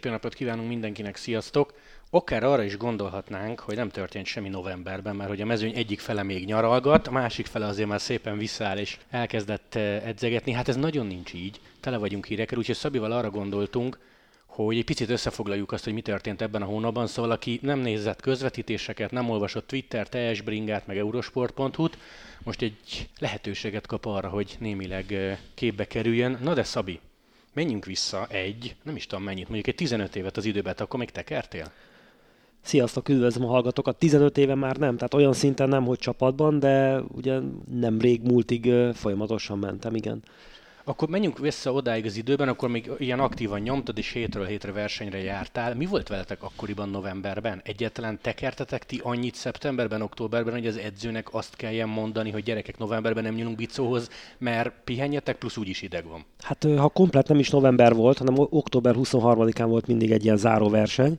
Szép jó napot kívánunk mindenkinek, sziasztok! Akár arra is gondolhatnánk, hogy nem történt semmi novemberben, mert hogy a mezőny egyik fele még nyaralgat, a másik fele azért már szépen visszaáll és elkezdett eh, edzegetni. Hát ez nagyon nincs így, tele vagyunk hírekkel, úgyhogy Szabival arra gondoltunk, hogy egy picit összefoglaljuk azt, hogy mi történt ebben a hónapban. Szóval aki nem nézett közvetítéseket, nem olvasott Twitter, TS Bringát, meg eurosport.hu-t, most egy lehetőséget kap arra, hogy némileg eh, képbe kerüljön. Na de Szabi, menjünk vissza egy, nem is tudom mennyit, mondjuk egy 15 évet az időben, akkor még tekertél? Sziasztok, üdvözlöm a hallgatókat. 15 éve már nem, tehát olyan szinten nem, hogy csapatban, de ugye nem rég múltig folyamatosan mentem, igen. Akkor menjünk vissza odáig az időben, akkor még ilyen aktívan nyomtad, és hétről hétre versenyre jártál. Mi volt veletek akkoriban novemberben? Egyetlen tekertetek ti annyit szeptemberben, októberben, hogy az edzőnek azt kelljen mondani, hogy gyerekek novemberben nem nyúlunk bicóhoz, mert pihenjetek, plusz úgyis ideg van. Hát ha komplet nem is november volt, hanem október 23-án volt mindig egy ilyen záróverseny,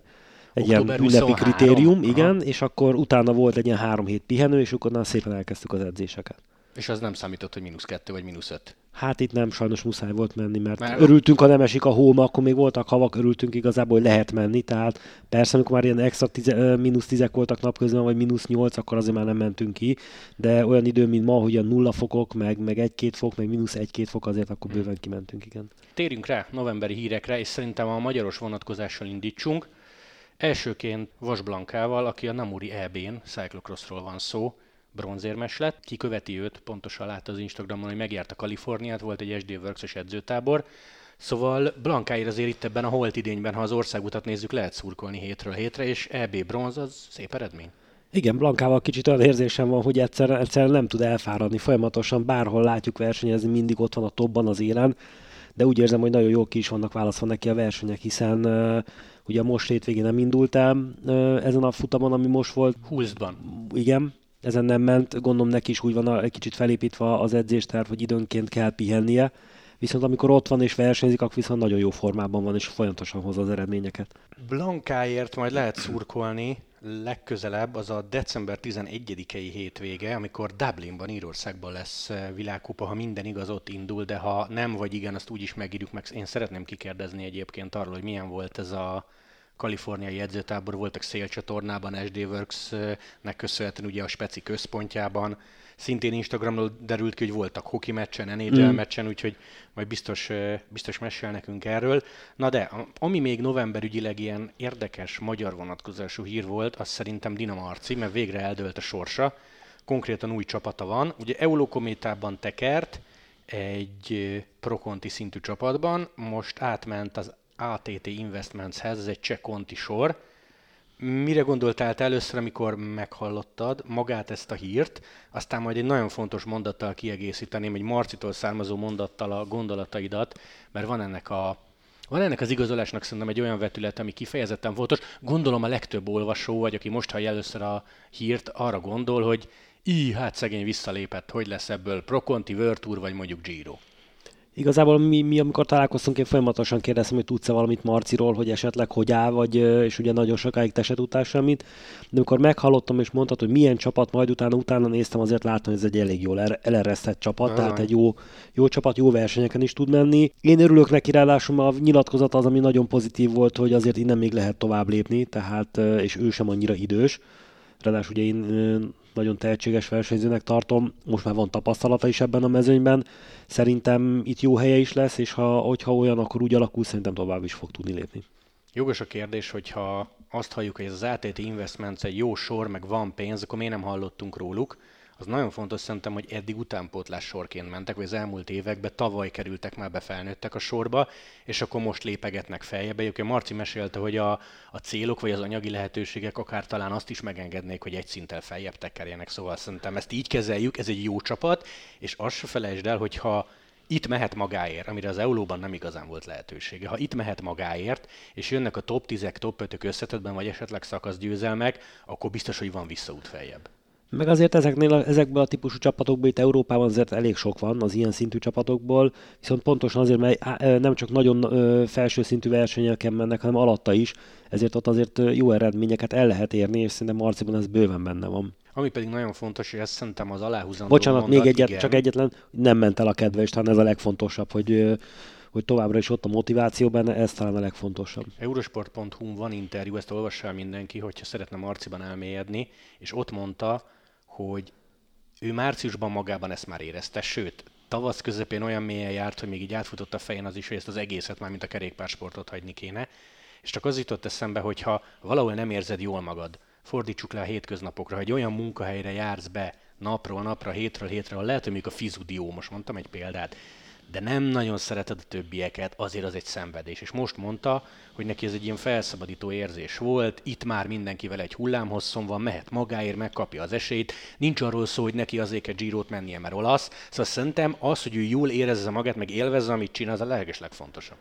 egy ilyen ünnepi kritérium, igen, Aha. és akkor utána volt egy ilyen három hét pihenő, és akkor szépen elkezdtük az edzéseket. És az nem számított, hogy mínusz kettő vagy mínusz öt? Hát itt nem, sajnos muszáj volt menni, mert, mert örültünk, ha nem esik a hó, akkor még voltak havak, örültünk igazából, hogy lehet menni, tehát persze, amikor már ilyen extra tize, mínusz tízek voltak napközben, vagy mínusz nyolc, akkor azért már nem mentünk ki, de olyan idő, mint ma, hogy a nulla fokok, meg, meg egy-két fok, meg mínusz egy-két fok, azért akkor bőven kimentünk, igen. Térjünk rá novemberi hírekre, és szerintem a magyaros vonatkozással indítsunk. Elsőként Vas Blankával, aki a Namuri EB-n, cyclocrossról van szó, bronzérmes lett. Ki követi őt, pontosan látta az Instagramon, hogy megjárta Kaliforniát, volt egy SD Works-os edzőtábor. Szóval Blankáért azért itt ebben a holt idényben, ha az országutat nézzük, lehet szurkolni hétről hétre, és EB bronz az szép eredmény. Igen, Blankával kicsit olyan érzésem van, hogy egyszer, egyszer nem tud elfáradni folyamatosan, bárhol látjuk versenyezni, mindig ott van a topban az élen, de úgy érzem, hogy nagyon jó ki is vannak válaszva neki a versenyek, hiszen uh, ugye most hétvégén nem indult el uh, ezen a futamon, ami most volt. Hulszban. Igen, ezen nem ment, gondolom neki is úgy van egy kicsit felépítve az edzésterv, hogy időnként kell pihennie, viszont amikor ott van és versenyzik, akkor viszont nagyon jó formában van, és folyamatosan hozza az eredményeket. Blankáért majd lehet szurkolni, legközelebb az a december 11-i hétvége, amikor Dublinban, Írországban lesz eh, világkupa, ha minden igaz, ott indul, de ha nem vagy igen, azt úgy is megírjuk meg. Én szeretném kikérdezni egyébként arról, hogy milyen volt ez a kaliforniai edzőtábor, voltak szélcsatornában, SD Works-nek köszönhetően ugye a Speci központjában, szintén Instagramról derült ki, hogy voltak hoki meccsen, NHL mm. meccsen, úgyhogy majd biztos, biztos mesél nekünk erről. Na de, ami még november ügyileg ilyen érdekes magyar vonatkozású hír volt, az szerintem Dina Marci, mert végre eldőlt a sorsa. Konkrétan új csapata van. Ugye Eurokométában tekert, egy prokonti szintű csapatban, most átment az ATT Investmentshez, ez egy cseh konti sor. Mire gondoltál te először, amikor meghallottad magát ezt a hírt, aztán majd egy nagyon fontos mondattal kiegészíteném, egy Marcitól származó mondattal a gondolataidat, mert van ennek a van ennek az igazolásnak szerintem egy olyan vetület, ami kifejezetten fontos. Gondolom a legtöbb olvasó, vagy aki most hallja először a hírt, arra gondol, hogy így, hát szegény visszalépett, hogy lesz ebből Proconti, World Tour, vagy mondjuk Giro. Igazából mi, mi, amikor találkoztunk, én folyamatosan kérdeztem, hogy tudsz-e valamit Marciról, hogy esetleg hogy áll, vagy, és ugye nagyon sokáig te se tudtál semmit. De amikor meghallottam és mondtad, hogy milyen csapat, majd utána, utána néztem, azért láttam, hogy ez egy elég jól eleresztett csapat, Aha. tehát egy jó, jó csapat, jó versenyeken is tud menni. Én örülök neki, ráadásul a nyilatkozat az, ami nagyon pozitív volt, hogy azért innen még lehet tovább lépni, tehát, és ő sem annyira idős. Ráadásul ugye én nagyon tehetséges versenyzőnek tartom, most már van tapasztalata is ebben a mezőnyben, szerintem itt jó helye is lesz, és ha, hogyha olyan, akkor úgy alakul, szerintem tovább is fog tudni lépni. Jogos a kérdés, hogyha azt halljuk, hogy ez az ATT Investments egy jó sor, meg van pénz, akkor miért nem hallottunk róluk? Az nagyon fontos szerintem, hogy eddig utánpótlás sorként mentek, vagy az elmúlt években tavaly kerültek már be, felnőttek a sorba, és akkor most lépegetnek feljebb. Egyébként Marci mesélte, hogy a, a célok vagy az anyagi lehetőségek akár talán azt is megengednék, hogy egy szinttel feljebb tekerjenek, szóval szerintem ezt így kezeljük, ez egy jó csapat, és azt se felejtsd el, hogyha itt mehet magáért, amire az Eulóban nem igazán volt lehetősége. Ha itt mehet magáért, és jönnek a top 10 top 5 összetetben, vagy esetleg szakaszgyőzelmek, akkor biztos, hogy van visszaút feljebb. Meg azért ezeknél, ezekből a típusú csapatokból itt Európában azért elég sok van az ilyen szintű csapatokból, viszont pontosan azért, mert nem csak nagyon felső szintű versenyeken mennek, hanem alatta is, ezért ott azért jó eredményeket el lehet érni, és szerintem Marciban ez bőven benne van. Ami pedig nagyon fontos, hogy ezt szerintem az aláhúzandó Bocsánat, mondat, még egyet, igen. csak egyetlen, nem ment el a kedve, és talán ez a legfontosabb, hogy hogy továbbra is ott a motiváció benne, ez talán a legfontosabb. Eurosport.hu van interjú, ezt olvassa mindenki, hogyha szeretne Marciban elmélyedni, és ott mondta, hogy ő márciusban magában ezt már érezte, sőt, tavasz közepén olyan mélyen járt, hogy még így átfutott a fején az is, hogy ezt az egészet már, mint a kerékpársportot hagyni kéne. És csak az jutott eszembe, hogy ha valahol nem érzed jól magad, fordítsuk le a hétköznapokra, hogy olyan munkahelyre jársz be napról napra, hétről hétre, lehet, hogy még a fizudió, most mondtam egy példát, de nem nagyon szereted a többieket, azért az egy szenvedés. És most mondta, hogy neki ez egy ilyen felszabadító érzés volt, itt már mindenkivel egy hullámhosszon van, mehet magáért, megkapja az esélyt, nincs arról szó, hogy neki azért egy Girot mennie, mert olasz. Szóval szerintem az, hogy ő jól érezze magát, meg élvezze, amit csinál, az a leges legfontosabb.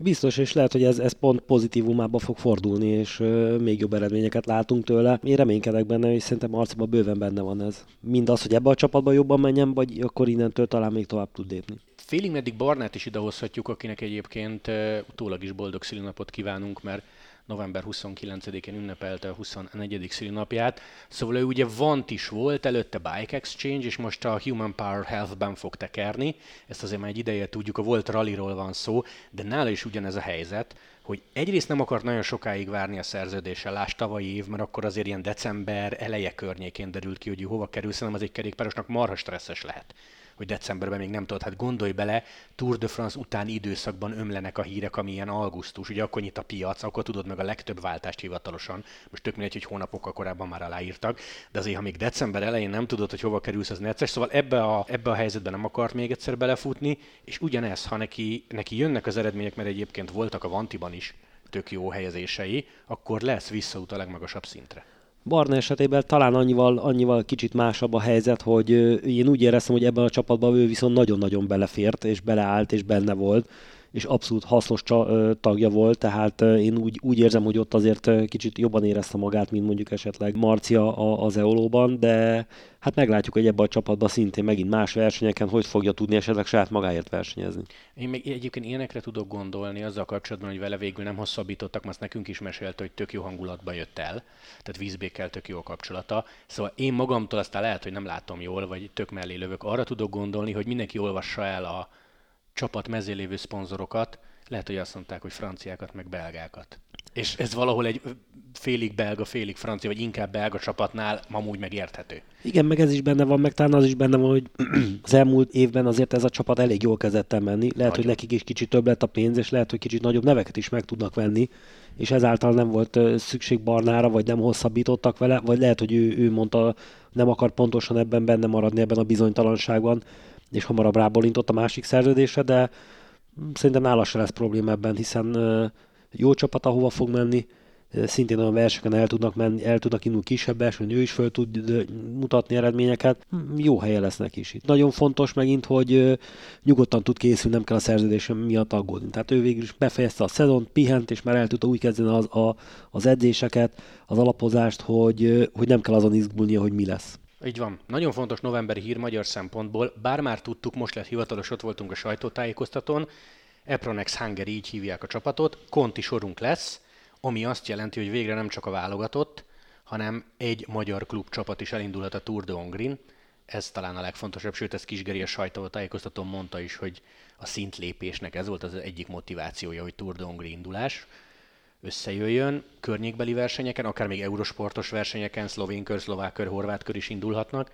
Biztos, és lehet, hogy ez, ez pont pozitívumába fog fordulni, és ö, még jobb eredményeket látunk tőle. Én reménykedek benne, és szerintem arcban bőven benne van ez. Mind az, hogy ebbe a csapatba jobban menjen, vagy akkor innentől talán még tovább tud lépni. Félig meddig Barnát is idehozhatjuk, akinek egyébként utólag is boldog szülinapot kívánunk, mert november 29-én ünnepelte a 24. szülinapját. Szóval ő ugye Vant is volt, előtte Bike Exchange, és most a Human Power Health-ben fog tekerni. Ezt azért már egy ideje tudjuk, a volt rallyról van szó, de nála is ugyanez a helyzet, hogy egyrészt nem akart nagyon sokáig várni a szerződéssel, láss tavalyi év, mert akkor azért ilyen december eleje környékén derült ki, hogy hova kerül, szerintem az egy kerékpárosnak marha stresszes lehet hogy decemberben még nem tudod, hát gondolj bele, Tour de France utáni időszakban ömlenek a hírek, ami ilyen augusztus, ugye akkor nyit a piac, akkor tudod meg a legtöbb váltást hivatalosan, most tök mindegy, hogy hónapokkal korábban már aláírtak, de azért, ha még december elején nem tudod, hogy hova kerülsz, az necces, szóval ebbe a, ebbe a helyzetben nem akart még egyszer belefutni, és ugyanez, ha neki, neki jönnek az eredmények, mert egyébként voltak a Vantiban is tök jó helyezései, akkor lesz visszaút a legmagasabb szintre. Barna esetében talán annyival, annyival kicsit másabb a helyzet, hogy én úgy éreztem, hogy ebben a csapatban ő viszont nagyon-nagyon belefért, és beleállt, és benne volt és abszolút hasznos tagja volt, tehát én úgy, úgy érzem, hogy ott azért kicsit jobban érezte magát, mint mondjuk esetleg Marcia az Eolóban, de hát meglátjuk, hogy ebben a csapatban szintén megint más versenyeken hogy fogja tudni esetleg saját magáért versenyezni. Én még egyébként ilyenekre tudok gondolni azzal kapcsolatban, hogy vele végül nem hosszabbítottak, azt nekünk is mesélte, hogy tök jó hangulatba jött el, tehát vízbékkel tök jó a kapcsolata. Szóval én magamtól aztán lehet, hogy nem látom jól, vagy tök mellé lövök. Arra tudok gondolni, hogy mindenki olvassa el a, csapat mezé lévő szponzorokat, lehet, hogy azt mondták, hogy franciákat, meg belgákat. És ez valahol egy félig belga, félig francia, vagy inkább belga csapatnál amúgy megérthető. Igen, meg ez is benne van, meg talán az is benne van, hogy az elmúlt évben azért ez a csapat elég jól kezdett el menni. Lehet, Nagyon. hogy nekik is kicsit több lett a pénz, és lehet, hogy kicsit nagyobb neveket is meg tudnak venni, és ezáltal nem volt szükség Barnára, vagy nem hosszabbítottak vele, vagy lehet, hogy ő, ő mondta, nem akar pontosan ebben benne maradni, ebben a bizonytalanságban, és hamarabb rábólintott a másik szerződésre, de szerintem nála se lesz probléma ebben, hiszen jó csapat, ahova fog menni, szintén olyan versenyeken el tudnak, menni, el tudnak indulni kisebb versenyen, ő is föl tud mutatni eredményeket. Hm, jó helye lesz neki is itt. Nagyon fontos megint, hogy nyugodtan tud készülni, nem kell a szerződés miatt aggódni. Tehát ő végül is befejezte a szezon, pihent, és már el tudta úgy kezdeni az, a, az edzéseket, az alapozást, hogy, hogy nem kell azon izgulnia, hogy mi lesz. Így van. Nagyon fontos novemberi hír magyar szempontból, bár már tudtuk, most lett hivatalos, ott voltunk a sajtótájékoztatón, Epronex Hungary így hívják a csapatot, konti sorunk lesz, ami azt jelenti, hogy végre nem csak a válogatott, hanem egy magyar klub csapat is elindulhat a Tour de Hongrin. Ez talán a legfontosabb, sőt, ez Kisgeri a sajtótájékoztatón mondta is, hogy a szintlépésnek ez volt az egyik motivációja, hogy Tour de Hongri indulás összejöjjön, környékbeli versenyeken, akár még eurosportos versenyeken, szlovén kör, szlovák kör, horvát kör is indulhatnak,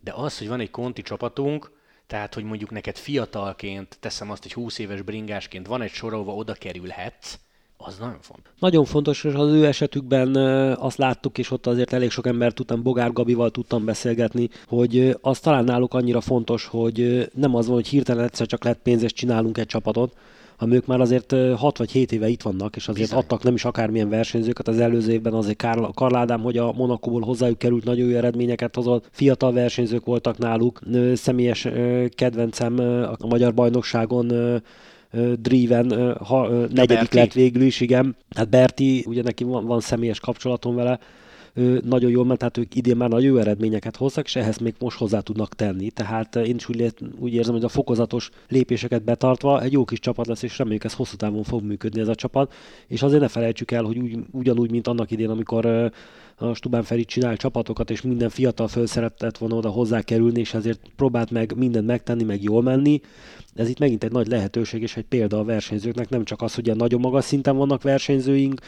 de az, hogy van egy konti csapatunk, tehát, hogy mondjuk neked fiatalként, teszem azt, egy 20 éves bringásként van egy sor, ahova oda kerülhetsz, az nagyon fontos. Nagyon fontos, és az ő esetükben azt láttuk, és ott azért elég sok ember tudtam, Bogár Gabival tudtam beszélgetni, hogy az talán náluk annyira fontos, hogy nem az van, hogy hirtelen egyszer csak lett pénz, és csinálunk egy csapatot, hanem ők már azért 6 vagy 7 éve itt vannak, és azért Bizony. adtak nem is akármilyen versenyzőket. Az előző évben azért Karl, Karl Ádám, hogy a Monakóból hozzájuk került, nagyon jó eredményeket hozott. Fiatal versenyzők voltak náluk. Személyes kedvencem a magyar bajnokságon Driven ha, negyedik Berti. lett végül is, igen. Hát Berti, ugye neki van, van személyes kapcsolatom vele, nagyon jól ment, tehát ők idén már nagyon jó eredményeket hoztak, és ehhez még most hozzá tudnak tenni. Tehát én is úgy, úgy érzem, hogy a fokozatos lépéseket betartva egy jó kis csapat lesz, és reméljük ez hosszú távon fog működni ez a csapat. És azért ne felejtsük el, hogy úgy, ugyanúgy, mint annak idén, amikor a Stubán Feri csinál csapatokat, és minden fiatal föl szeretett volna oda hozzá kerülni, és ezért próbált meg mindent megtenni, meg jól menni. Ez itt megint egy nagy lehetőség, és egy példa a versenyzőknek, nem csak az, hogy ilyen nagyon magas szinten vannak versenyzőink,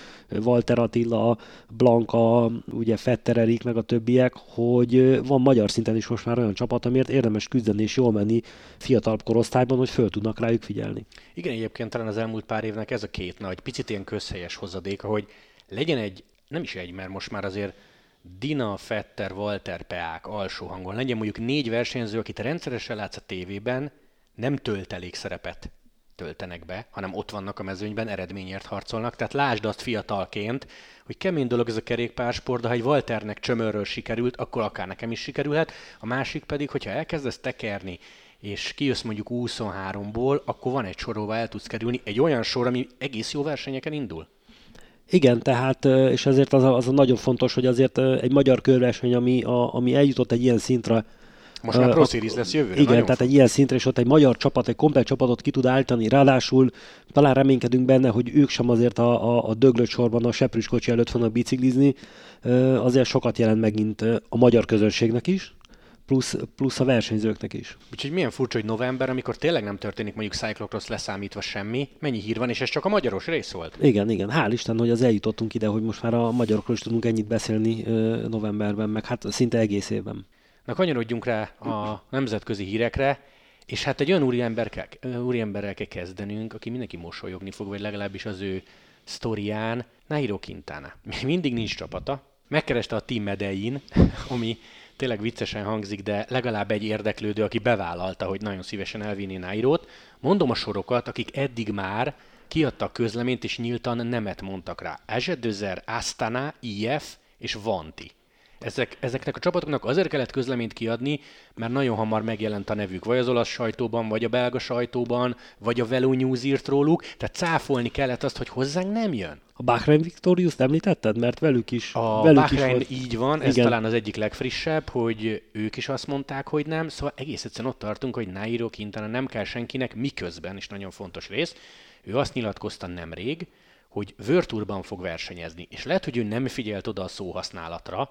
Walter Attila, Blanka, ugye Fetter Erik, meg a többiek, hogy van magyar szinten is most már olyan csapat, amiért érdemes küzdeni és jól menni fiatalabb korosztályban, hogy föl tudnak rájuk figyelni. Igen, egyébként talán az elmúlt pár évnek ez a két nagy, picit ilyen közhelyes hozadéka, hogy legyen egy nem is egy, mert most már azért Dina, Fetter, Walter, Peák alsó hangon legyen mondjuk négy versenyző, akit rendszeresen látsz a tévében, nem tölt szerepet töltenek be, hanem ott vannak a mezőnyben, eredményért harcolnak. Tehát lásd azt fiatalként, hogy kemény dolog ez a kerékpársport, de ha egy Walternek csömörről sikerült, akkor akár nekem is sikerülhet. A másik pedig, hogyha elkezdesz tekerni, és kijössz mondjuk 23-ból, akkor van egy sorolva el tudsz kerülni, egy olyan sor, ami egész jó versenyeken indul. Igen, tehát, és ezért az a, az a nagyon fontos, hogy azért egy magyar körverseny, ami, a, ami eljutott egy ilyen szintre, most már Pro Series lesz jövőre. Igen, tehát egy ilyen szintre, és ott egy magyar csapat, egy komplet csapatot ki tud állítani, ráadásul talán reménykedünk benne, hogy ők sem azért a, a, a döglött sorban a seprűs kocsi előtt fognak biciklizni, azért sokat jelent megint a magyar közönségnek is, plusz, plusz a versenyzőknek is. Úgyhogy milyen furcsa, hogy november, amikor tényleg nem történik mondjuk Cyclocross leszámítva semmi, mennyi hír van, és ez csak a magyaros rész volt. Igen, igen. Hál' Isten, hogy az eljutottunk ide, hogy most már a magyarokról is tudunk ennyit beszélni novemberben, meg hát szinte egész évben. Na kanyarodjunk rá a nemzetközi hírekre, és hát egy olyan úriemberrel kell kezdenünk, aki mindenki mosolyogni fog, vagy legalábbis az ő sztorián, Nairo Quintana. Mindig nincs csapata, megkereste a Team Medein, ami tényleg viccesen hangzik, de legalább egy érdeklődő, aki bevállalta, hogy nagyon szívesen elvinni Nairót. Mondom a sorokat, akik eddig már kiadtak közleményt és nyíltan nemet mondtak rá. Ezsedözer, Astana, IF és Vanti. Ezek, ezeknek a csapatoknak azért kellett közleményt kiadni, mert nagyon hamar megjelent a nevük, vagy az olasz sajtóban, vagy a belga sajtóban, vagy a Velo News írt róluk, tehát cáfolni kellett azt, hogy hozzánk nem jön. A Bahrain Victorious említetted? Mert velük is. A velük Bahrain is így van, ez Igen. talán az egyik legfrissebb, hogy ők is azt mondták, hogy nem, szóval egész egyszerűen ott tartunk, hogy Nairo Quintana nem kell senkinek, miközben, és nagyon fontos rész, ő azt nyilatkozta nemrég, hogy Virtuurban fog versenyezni, és lehet, hogy ő nem figyelt oda a szóhasználatra,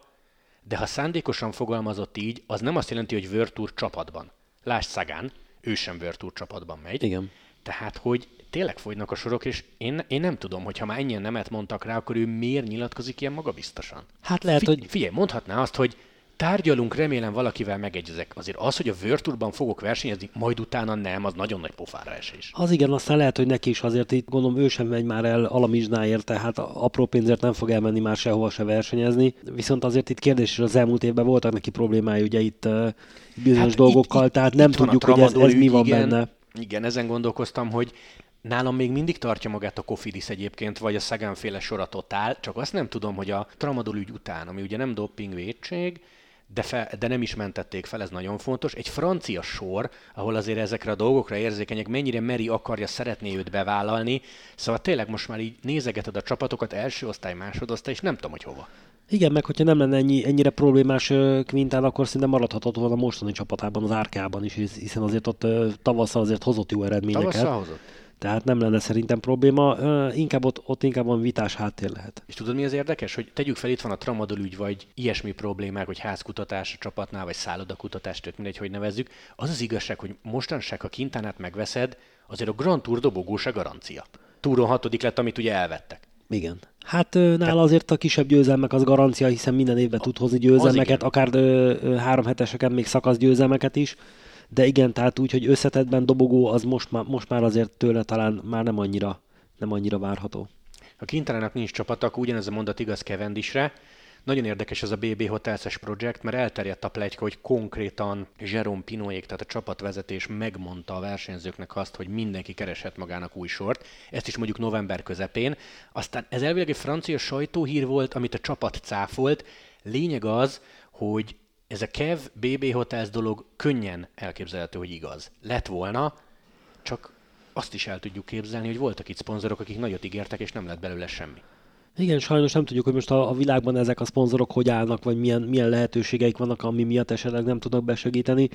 de ha szándékosan fogalmazott így, az nem azt jelenti, hogy Virtuur csapatban. Lásd Szagán, ő sem Virtuur csapatban megy. Igen. Tehát, hogy tényleg fogynak a sorok, és én, én nem tudom, hogy ha már ennyien nemet mondtak rá, akkor ő miért nyilatkozik ilyen magabiztosan. Hát lehet, Fi- hogy... Figyelj, mondhatná azt, hogy tárgyalunk, remélem valakivel megegyezek. Azért az, hogy a Virtuurban fogok versenyezni, majd utána nem, az nagyon nagy pofára esés. Az igen, aztán lehet, hogy neki is azért itt gondolom ő sem megy már el alamizsnáért, tehát apró pénzért nem fog elmenni már sehova se versenyezni. Viszont azért itt kérdés is az elmúlt évben voltak neki problémái ugye itt bizonyos hát dolgokkal, itt, tehát itt, nem itt tudjuk, hogy ez, ez mi van igen, benne. Igen, ezen gondolkoztam, hogy Nálam még mindig tartja magát a Kofidis egyébként, vagy a Szegánféle sor a Totál, csak azt nem tudom, hogy a Tramadol ügy után, ami ugye nem doping védség, de, fe, de nem is mentették fel, ez nagyon fontos. Egy francia sor, ahol azért ezekre a dolgokra érzékenyek, mennyire meri akarja, szeretné őt bevállalni. Szóval tényleg most már így nézegeted a csapatokat, első osztály, másodosztály, és nem tudom, hogy hova. Igen, meg hogyha nem lenne ennyi, ennyire problémás Quintán, akkor szinte maradhatott volna a mostani csapatában, az árkában is, hiszen azért ott tavasszal azért hozott jó eredményeket. Tavasszal hozott? Tehát nem lenne szerintem probléma, inkább ott, ott inkább van vitás háttér lehet. És tudod mi az érdekes? Hogy tegyük fel, itt van a tramadol ügy, vagy ilyesmi problémák, hogy házkutatás a csapatnál, vagy szállodakutatás, tök mindegy, hogy nevezzük. Az az igazság, hogy mostanság, ha kintánát megveszed, azért a Grand Tour dobogósa garancia. Túron hatodik lett, amit ugye elvettek. Igen. Hát nála azért a kisebb győzelmek az garancia, hiszen minden évben tud hozni győzelmeket, akár három heteseken még szakasz győzelmeket is de igen, tehát úgy, hogy összetettben dobogó, az most már, most már azért tőle talán már nem annyira, nem annyira várható. A Kintalának nincs csapata, akkor ugyanez a mondat igaz Kevendisre. Nagyon érdekes ez a BB Hotels projekt, mert elterjedt a plegyka, hogy konkrétan Jerome Pinoék, tehát a csapatvezetés megmondta a versenyzőknek azt, hogy mindenki kereshet magának új sort. Ezt is mondjuk november közepén. Aztán ez elvileg egy francia sajtóhír volt, amit a csapat cáfolt. Lényeg az, hogy ez a Kev BB Hotels dolog könnyen elképzelhető, hogy igaz. Lett volna, csak azt is el tudjuk képzelni, hogy voltak itt szponzorok, akik nagyot ígértek, és nem lett belőle semmi. Igen, sajnos nem tudjuk, hogy most a, a világban ezek a szponzorok hogy állnak, vagy milyen, milyen lehetőségeik vannak, ami miatt esetleg nem tudnak besegíteni.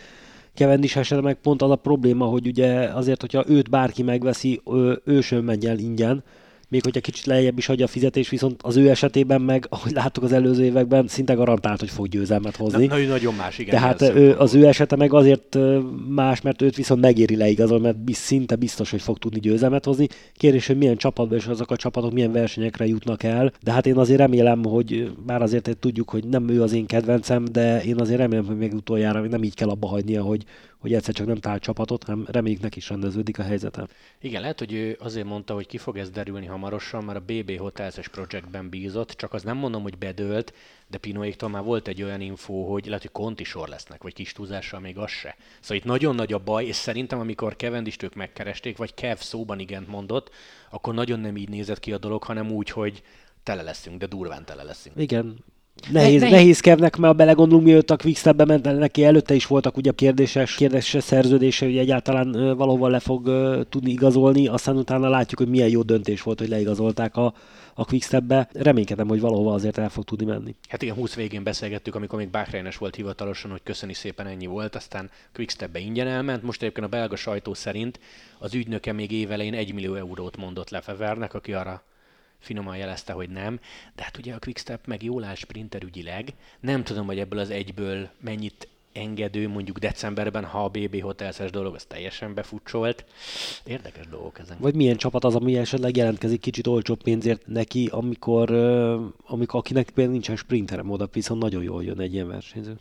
Kevendis esetleg meg pont az a probléma, hogy ugye azért, hogyha őt bárki megveszi, ő, ő sem megy el ingyen, még hogyha kicsit lejjebb is adja a fizetés, viszont az ő esetében meg, ahogy láttuk az előző években, szinte garantált, hogy fog győzelmet hozni. Na, nagyon más, igen. Tehát ő, az ő esete meg azért más, mert őt viszont megéri leigazol, mert szinte biztos, hogy fog tudni győzelmet hozni. Kérdés, hogy milyen csapatban és azok a csapatok milyen versenyekre jutnak el. De hát én azért remélem, hogy bár azért tudjuk, hogy nem ő az én kedvencem, de én azért remélem, hogy még utoljára nem így kell abba hagynia, hogy, hogy egyszer csak nem talált csapatot, hanem reméljük neki is rendeződik a helyzete. Igen, lehet, hogy ő azért mondta, hogy ki fog ez derülni hamarosan, mert a BB Hotels-es projektben bízott, csak az nem mondom, hogy bedőlt, de Pinoéktól már volt egy olyan info, hogy lehet, hogy konti sor lesznek, vagy kis túlzással még az se. Szóval itt nagyon nagy a baj, és szerintem amikor Kevendist ők megkeresték, vagy Kev szóban igent mondott, akkor nagyon nem így nézett ki a dolog, hanem úgy, hogy tele leszünk, de durván tele leszünk. Igen, Nehéz, ne, nehéz kevnek, mert a belegondolunk, mielőtt a Quickstepbe ment, neki előtte is voltak ugye kérdéses, kérdéses szerződése, hogy egyáltalán valahol le fog uh, tudni igazolni, aztán utána látjuk, hogy milyen jó döntés volt, hogy leigazolták a, a Quickstepbe. Reménykedem, hogy valahova azért el fog tudni menni. Hát igen, 20 végén beszélgettük, amikor még Bahreines volt hivatalosan, hogy köszöni szépen ennyi volt, aztán Quickstepbe ingyen elment. Most egyébként a belga sajtó szerint az ügynöke még évelején 1 millió eurót mondott Lefevernek, aki arra finoman jelezte, hogy nem, de hát ugye a Quickstep meg jól áll sprinterügyileg, nem tudom, hogy ebből az egyből mennyit engedő mondjuk decemberben, ha a BB Hotelses dolog az teljesen befutcsolt. Érdekes dolgok ezen. Vagy milyen csapat az, ami esetleg jelentkezik kicsit olcsóbb pénzért neki, amikor, amikor akinek például nincsen sprinterem oda, viszont nagyon jól jön egy ilyen versenyző.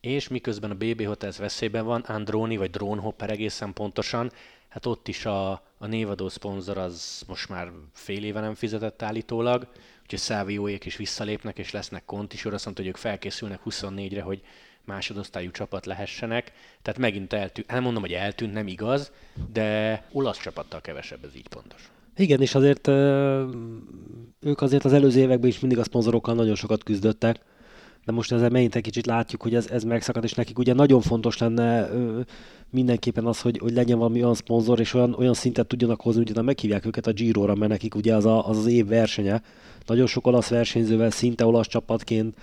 És miközben a BB Hotels veszélyben van, Androni vagy Drone Hopper egészen pontosan, hát ott is a, a névadó szponzor az most már fél éve nem fizetett állítólag, úgyhogy Szávióék is visszalépnek, és lesznek is, azt mondta, hogy ők felkészülnek 24-re, hogy másodosztályú csapat lehessenek. Tehát megint eltűnt, nem mondom, hogy eltűnt, nem igaz, de olasz csapattal kevesebb, ez így pontos. Igen, és azért ők azért az előző években is mindig a szponzorokkal nagyon sokat küzdöttek, de most ezzel megint egy kicsit látjuk, hogy ez, ez megszakad, és nekik ugye nagyon fontos lenne ö, mindenképpen az, hogy, hogy legyen valami olyan szponzor, és olyan, olyan szintet tudjanak hozni, hogy meghívják őket a Giro-ra, mert nekik ugye az, a, az az év versenye. Nagyon sok olasz versenyzővel, szinte olasz csapatként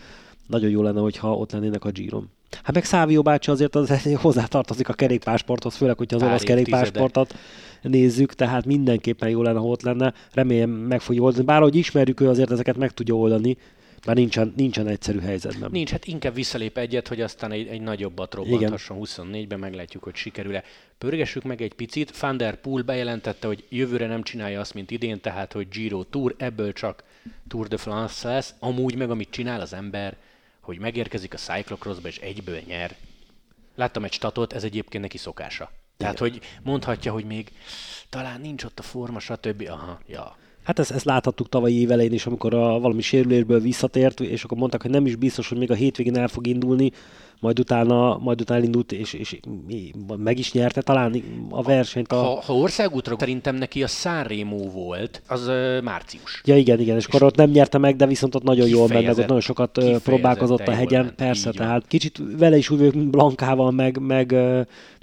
nagyon jó lenne, hogyha ott lennének a Giro-n. Hát meg Szávio bácsi azért az hozzátartozik a kerékpásporthoz, főleg, hogyha az Pár olasz kerékpásportot nézzük, tehát mindenképpen jó lenne, ha ott lenne. Remélem meg fogja oldani. Bár ahogy ismerjük, ő azért ezeket meg tudja oldani, már nincsen, nincsen egyszerű helyzetben. Nincs, hát inkább visszalép egyet, hogy aztán egy, egy nagyobbat robbanthasson 24-ben, meglátjuk, hogy sikerül-e. Pörgessük meg egy picit. Van der Poel bejelentette, hogy jövőre nem csinálja azt, mint idén, tehát, hogy Giro Tour, ebből csak Tour de France lesz. Amúgy meg, amit csinál az ember, hogy megérkezik a cyclocrossba és egyből nyer. Láttam egy statot, ez egyébként neki szokása. Tehát, Igen. hogy mondhatja, hogy még talán nincs ott a forma, stb. Aha, ja. Hát ezt, ezt láthattuk tavalyi évelején is, amikor a valami sérülésből visszatért, és akkor mondták, hogy nem is biztos, hogy még a hétvégén el fog indulni, majd utána, majd utána elindult, és, és meg is nyerte talán a versenyt. A... Ha, ha országútra szerintem neki a Sanremo volt, az uh, március. Ja igen, igen, és, és akkor ott nem nyerte meg, de viszont ott nagyon jól ment, meg ott nagyon sokat próbálkozott a hegyen, ment, persze, tehát kicsit vele is úgy vagyok, Blankával, meg, meg,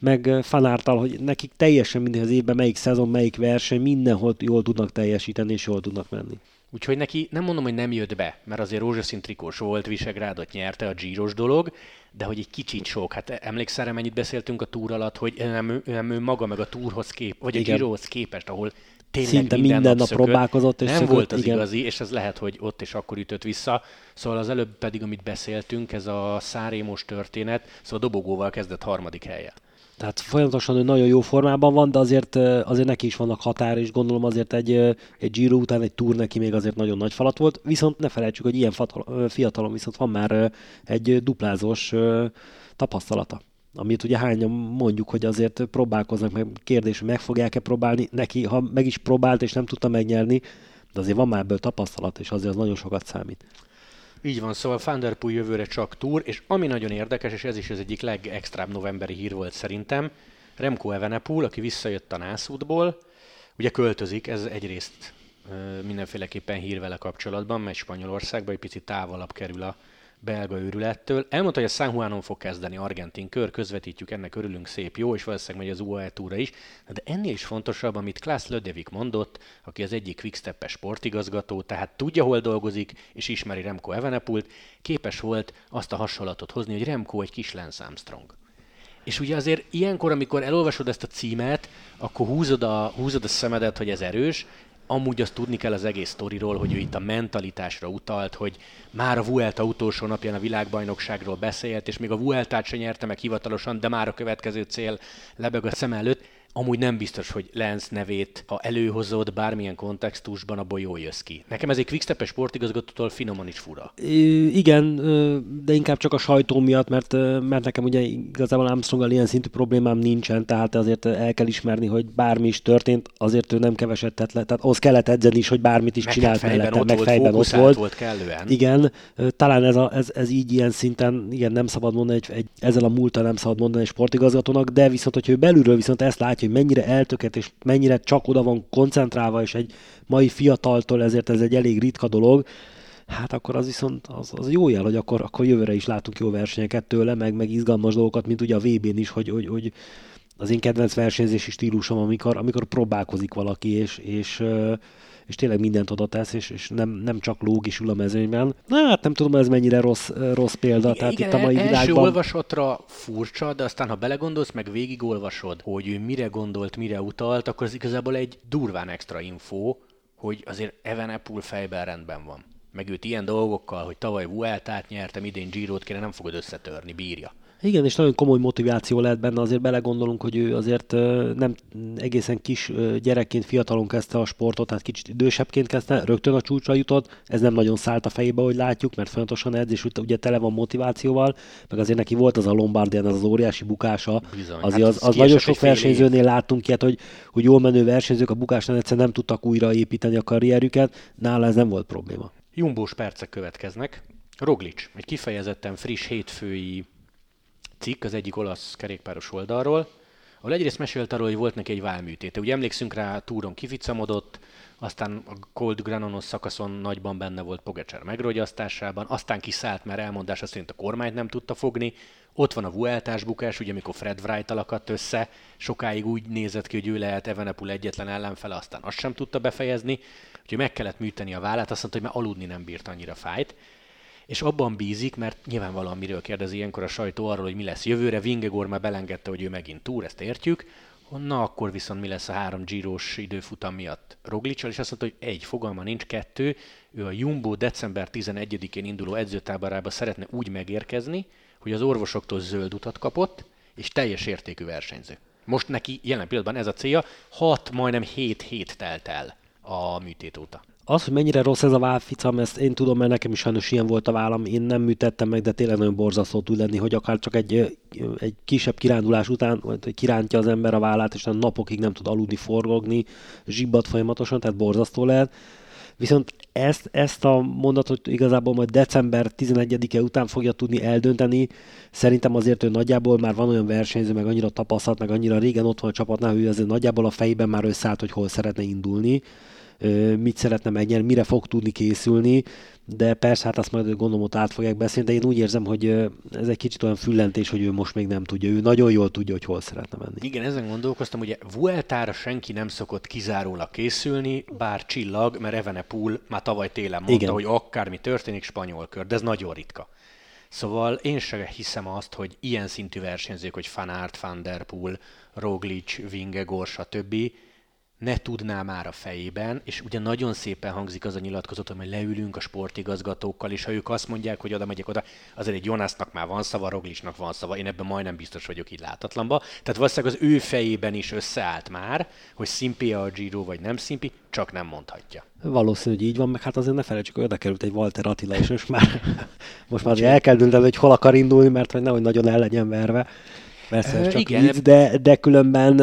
meg Fanártal, hogy nekik teljesen minden az évben melyik szezon, melyik verseny, mindenhol jól tudnak teljesíteni, és jól tudnak menni. Úgyhogy neki nem mondom, hogy nem jött be, mert azért rózsaszín trikós volt, Visegrádot nyerte a Giros dolog, de hogy egy kicsit sok. Hát emlékszel rá, mennyit beszéltünk a túr alatt, hogy nem, nem ő maga meg a túrhoz kép, vagy a Girohoz képest, ahol tényleg Szinte minden, minden nap, nap próbálkozott. És nem szökött, volt az igen. igazi, és ez lehet, hogy ott is akkor ütött vissza. Szóval az előbb pedig, amit beszéltünk, ez a szárémos történet, szóval dobogóval kezdett harmadik helye. Tehát folyamatosan ő nagyon jó formában van, de azért, azért neki is vannak határ, és gondolom azért egy, egy Giro után egy túr neki még azért nagyon nagy falat volt. Viszont ne felejtsük, hogy ilyen fiatalon viszont van már egy duplázós tapasztalata amit ugye hányan mondjuk, hogy azért próbálkoznak, meg kérdés, hogy meg fogják-e próbálni. Neki, ha meg is próbált és nem tudta megnyerni, de azért van már ebből tapasztalat, és azért az nagyon sokat számít. Így van, szóval Thunderpool jövőre csak túr, és ami nagyon érdekes, és ez is az egyik legextrább novemberi hír volt szerintem, Remco Evenepoel, aki visszajött a nászútból, ugye költözik, ez egyrészt mindenféleképpen hír vele kapcsolatban, megy Spanyolországba, egy picit távolabb kerül a belga őrülettől. Elmondta, hogy a San Juanon fog kezdeni argentin kör, közvetítjük, ennek örülünk szép, jó, és valószínűleg megy az UAE túra is. De ennél is fontosabb, amit Klaas Lödevik mondott, aki az egyik quickstep sportigazgató, tehát tudja, hol dolgozik, és ismeri Remco Evenepult, képes volt azt a hasonlatot hozni, hogy Remco egy kis Lance Armstrong. És ugye azért ilyenkor, amikor elolvasod ezt a címet, akkor húzod a, húzod a szemedet, hogy ez erős, amúgy azt tudni kell az egész sztoriról, hogy ő itt a mentalitásra utalt, hogy már a Vuelta utolsó napján a világbajnokságról beszélt, és még a Vueltát se nyerte meg hivatalosan, de már a következő cél lebeg a szem előtt amúgy nem biztos, hogy Lens nevét, ha előhozod bármilyen kontextusban, abból jól jössz ki. Nekem ez egy quickstep sportigazgatótól finoman is fura. I- igen, de inkább csak a sajtó miatt, mert, mert nekem ugye igazából Armstronggal ilyen szintű problémám nincsen, tehát azért el kell ismerni, hogy bármi is történt, azért ő nem keveset tett le. Tehát az kellett edzeni is, hogy bármit is meg csinált fejben mellette, ott meg volt, fejben ott volt. volt kellően. Igen, talán ez, a, ez, ez, így ilyen szinten, igen, nem szabad mondani, egy, egy, ezzel a múltal nem szabad mondani egy sportigazgatónak, de viszont, hogy ő belülről viszont ezt látja, hogy mennyire eltöket, és mennyire csak oda van koncentrálva, és egy mai fiataltól ezért ez egy elég ritka dolog, hát akkor az viszont az, az jó jel, hogy akkor, akkor jövőre is látunk jó versenyeket tőle, meg, meg izgalmas dolgokat, mint ugye a VB-n is, hogy, hogy, hogy az én kedvenc versenyzési stílusom, amikor, amikor próbálkozik valaki, és, és és tényleg mindent oda tesz, és, és nem, nem csak lóg is ül a mezőnyben. Na, hát nem tudom, ez mennyire rossz, rossz példa. Tehát Igen, itt a mai első világban... olvasatra furcsa, de aztán ha belegondolsz, meg végigolvasod, hogy ő mire gondolt, mire utalt, akkor ez igazából egy durván extra info, hogy azért Evenepul fejben rendben van. Meg őt ilyen dolgokkal, hogy tavaly Vueltát nyertem, idén Girot kéne, nem fogod összetörni, bírja. Igen, és nagyon komoly motiváció lehet benne, azért belegondolunk, hogy ő azért nem egészen kis gyerekként, fiatalon kezdte a sportot, tehát kicsit idősebbként kezdte, rögtön a csúcsra jutott, ez nem nagyon szállt a fejébe, hogy látjuk, mert folyamatosan edz, és ugye tele van motivációval, meg azért neki volt az a Lombardian, az az óriási bukása, Bizony, azért hát az, az, az nagyon sok versenyzőnél láttunk ilyet, hogy, hogy jól menő versenyzők a bukásnál egyszer nem tudtak újraépíteni a karrierüket, nála ez nem volt probléma. Jumbós percek következnek. Roglic, egy kifejezetten friss hétfői cikk az egyik olasz kerékpáros oldalról, ahol egyrészt mesélt arról, hogy volt neki egy válműtéte. Ugye emlékszünk rá, túron kificamodott, aztán a Cold Granonos szakaszon nagyban benne volt Pogacsár megrogyasztásában, aztán kiszállt, mert elmondása szerint a kormányt nem tudta fogni, ott van a Vueltás bukás, ugye amikor Fred Wright alakadt össze, sokáig úgy nézett ki, hogy ő lehet Evenepul egyetlen ellenfele, aztán azt sem tudta befejezni, úgyhogy meg kellett műteni a vállát, azt mondta, hogy már aludni nem bírt annyira fájt és abban bízik, mert nyilvánvalóan miről kérdezi ilyenkor a sajtó arról, hogy mi lesz jövőre, Vingegor már belengedte, hogy ő megint túr, ezt értjük, na akkor viszont mi lesz a három gyíros időfutam miatt Roglicsal, és azt mondta, hogy egy, fogalma nincs, kettő, ő a Jumbo december 11-én induló edzőtáborába szeretne úgy megérkezni, hogy az orvosoktól zöld utat kapott, és teljes értékű versenyző. Most neki jelen pillanatban ez a célja, 6, majdnem 7 hét telt el a műtét óta. Az, hogy mennyire rossz ez a válficam, ezt én tudom, mert nekem is sajnos ilyen volt a vállam, én nem műtettem meg, de tényleg nagyon borzasztó tud lenni, hogy akár csak egy, egy kisebb kirándulás után kirántja az ember a vállát, és napokig nem tud aludni, forgogni, zsibbat folyamatosan, tehát borzasztó lehet. Viszont ezt, ezt a mondatot igazából majd december 11-e után fogja tudni eldönteni. Szerintem azért ő nagyjából már van olyan versenyző, meg annyira tapasztalt, meg annyira régen ott van a csapatnál, hogy azért nagyjából a fejében már összeállt, hogy hol szeretne indulni mit szeretne megnyerni, mire fog tudni készülni, de persze hát azt majd gondolom ott át fogják beszélni, de én úgy érzem, hogy ez egy kicsit olyan füllentés, hogy ő most még nem tudja, ő nagyon jól tudja, hogy hol szeretne menni. Igen, ezen gondolkoztam, ugye Vueltára senki nem szokott kizárólag készülni, bár csillag, mert Evenepul már tavaly télen mondta, Igen. hogy akármi történik, spanyol kör, de ez nagyon ritka. Szóval én sem hiszem azt, hogy ilyen szintű versenyzők, hogy Van Aert, Van Der Poel, Roglic, Vingegor, stb ne tudná már a fejében, és ugye nagyon szépen hangzik az a nyilatkozat, hogy leülünk a sportigazgatókkal, és ha ők azt mondják, hogy oda megyek oda, azért egy Jonasnak már van szava, Roglicsnak van szava, én ebben majdnem biztos vagyok így látatlanba. Tehát valószínűleg az ő fejében is összeállt már, hogy szimpi a Giro vagy nem szimpi, csak nem mondhatja. Valószínű, hogy így van, meg hát azért ne felejtsük, hogy oda került egy Walter Attila, és most már, most már el kell dönteni, hogy hol akar indulni, mert hogy nehogy nagyon el legyen verve. Persze, csak igen, így, de, de különben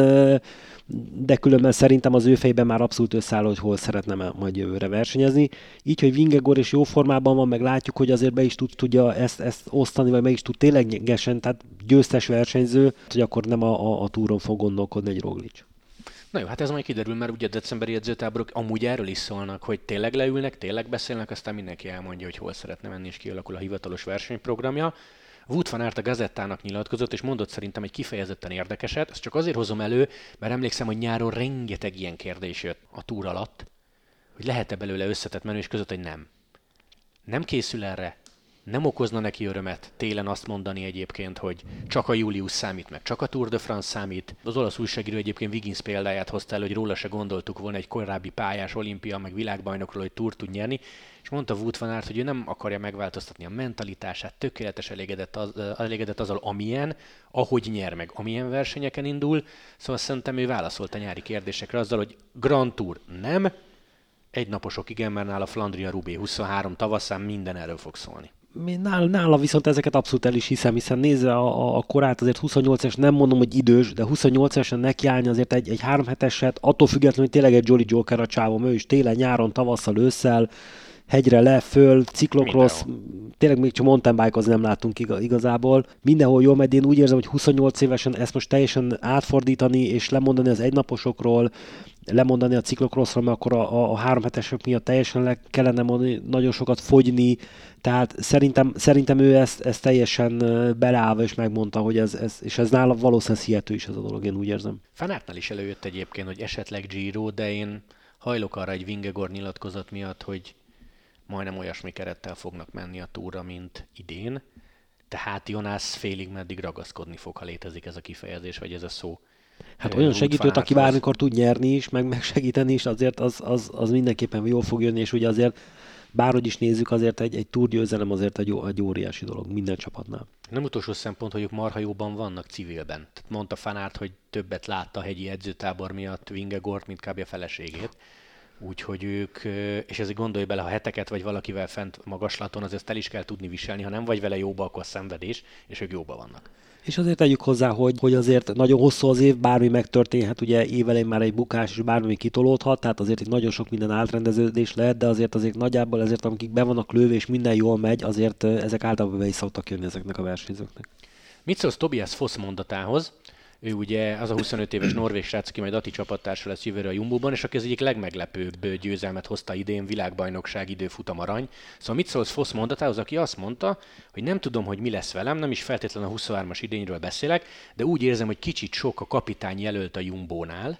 de különben szerintem az ő fejben már abszolút összeáll, hogy hol szeretne majd jövőre versenyezni. Így, hogy Vingegor is jó formában van, meg látjuk, hogy azért be is tud, tudja ezt, ezt osztani, vagy meg is tud ténylegesen, tehát győztes versenyző, hogy akkor nem a, a, a túron fog gondolkodni egy Roglic. Na jó, hát ez majd kiderül, mert ugye a decemberi edzőtáborok amúgy erről is szólnak, hogy tényleg leülnek, tényleg beszélnek, aztán mindenki elmondja, hogy hol szeretne menni, és kialakul a hivatalos versenyprogramja. Wood van Aert a gazettának nyilatkozott, és mondott szerintem egy kifejezetten érdekeset. Ezt csak azért hozom elő, mert emlékszem, hogy nyáron rengeteg ilyen kérdés jött a túr alatt, hogy lehet-e belőle összetett menő, és között, hogy nem. Nem készül erre, nem okozna neki örömet télen azt mondani egyébként, hogy csak a Julius számít, meg csak a Tour de France számít. Az olasz újságíró egyébként Wiggins példáját hozta el, hogy róla se gondoltuk volna egy korábbi pályás olimpia, meg világbajnokról, hogy túr tud nyerni, és mondta Wout van Aert, hogy ő nem akarja megváltoztatni a mentalitását, tökéletes elégedett, az, elégedett azzal, amilyen, ahogy nyer meg, amilyen versenyeken indul. Szóval szerintem ő válaszolt a nyári kérdésekre azzal, hogy Grand Tour nem, egy naposok igen, mert nála Flandria Rubé 23 tavaszán minden erről fog szólni nála, nála viszont ezeket abszolút el is hiszem, hiszen nézve a, a, korát, azért 28 es nem mondom, hogy idős, de 28 esen nekiállni azért egy, egy három heteset, attól függetlenül, hogy tényleg egy Jolly Joker a csávom, ő is télen, nyáron, tavasszal, ősszel, hegyre le, föl, ciklokross, tényleg még csak mountain bike nem látunk igazából. Mindenhol jól megy, én úgy érzem, hogy 28 évesen ezt most teljesen átfordítani és lemondani az egynaposokról, lemondani a ciklokrosszról, mert akkor a, a, a három hetesek miatt teljesen le kellene mondani, nagyon sokat fogyni, tehát szerintem, szerintem ő ezt, ezt teljesen beleállva és megmondta, hogy ez, ez és ez nála valószínűleg hihető is ez a dolog, én úgy érzem. Fanártnál is előjött egyébként, hogy esetleg Giro, de én hajlok arra egy Vingegor nyilatkozat miatt, hogy majdnem olyasmi kerettel fognak menni a túra, mint idén. Tehát Jonász félig meddig ragaszkodni fog, ha létezik ez a kifejezés, vagy ez a szó. Hát olyan segítőt, aki bármikor tud nyerni is, meg megsegíteni is, azért az, az, az mindenképpen jól fog jönni, és ugye azért bárhogy is nézzük, azért egy, egy túrgyőzelem azért egy, egy óriási dolog minden csapatnál. Nem utolsó szempont, hogy ők marha jóban vannak civilben. Tehát mondta Fanárt, hogy többet látta a hegyi edzőtábor miatt Vingegort, mint kb. a feleségét. Úgyhogy ők, és ezért gondolj bele, ha heteket vagy valakivel fent magaslaton, az ezt el is kell tudni viselni, ha nem vagy vele jóba, akkor szenvedés, és ők jóba vannak. És azért tegyük hozzá, hogy, hogy azért nagyon hosszú az év, bármi megtörténhet, ugye évelején már egy bukás, és bármi kitolódhat, tehát azért itt nagyon sok minden átrendeződés lehet, de azért azért nagyjából ezért, amik be vannak lőve, és minden jól megy, azért ezek általában be is szoktak jönni ezeknek a versenyzőknek. Mit szólsz Tobias Foss mondatához? Ő ugye az a 25 éves norvég srác, aki majd Ati csapattársa lesz jövőre a Jumbo-ban, és aki az egyik legmeglepőbb győzelmet hozta idén, világbajnokság időfutam arany. Szóval mit szólsz Fosz mondatához, aki azt mondta, hogy nem tudom, hogy mi lesz velem, nem is feltétlenül a 23-as idényről beszélek, de úgy érzem, hogy kicsit sok a kapitány jelölt a Jumbo-nál,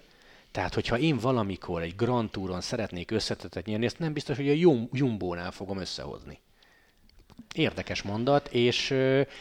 tehát, hogyha én valamikor egy Grand Touron szeretnék összetetet nyerni, ezt nem biztos, hogy a Jumbo-nál fogom összehozni. Érdekes mondat, és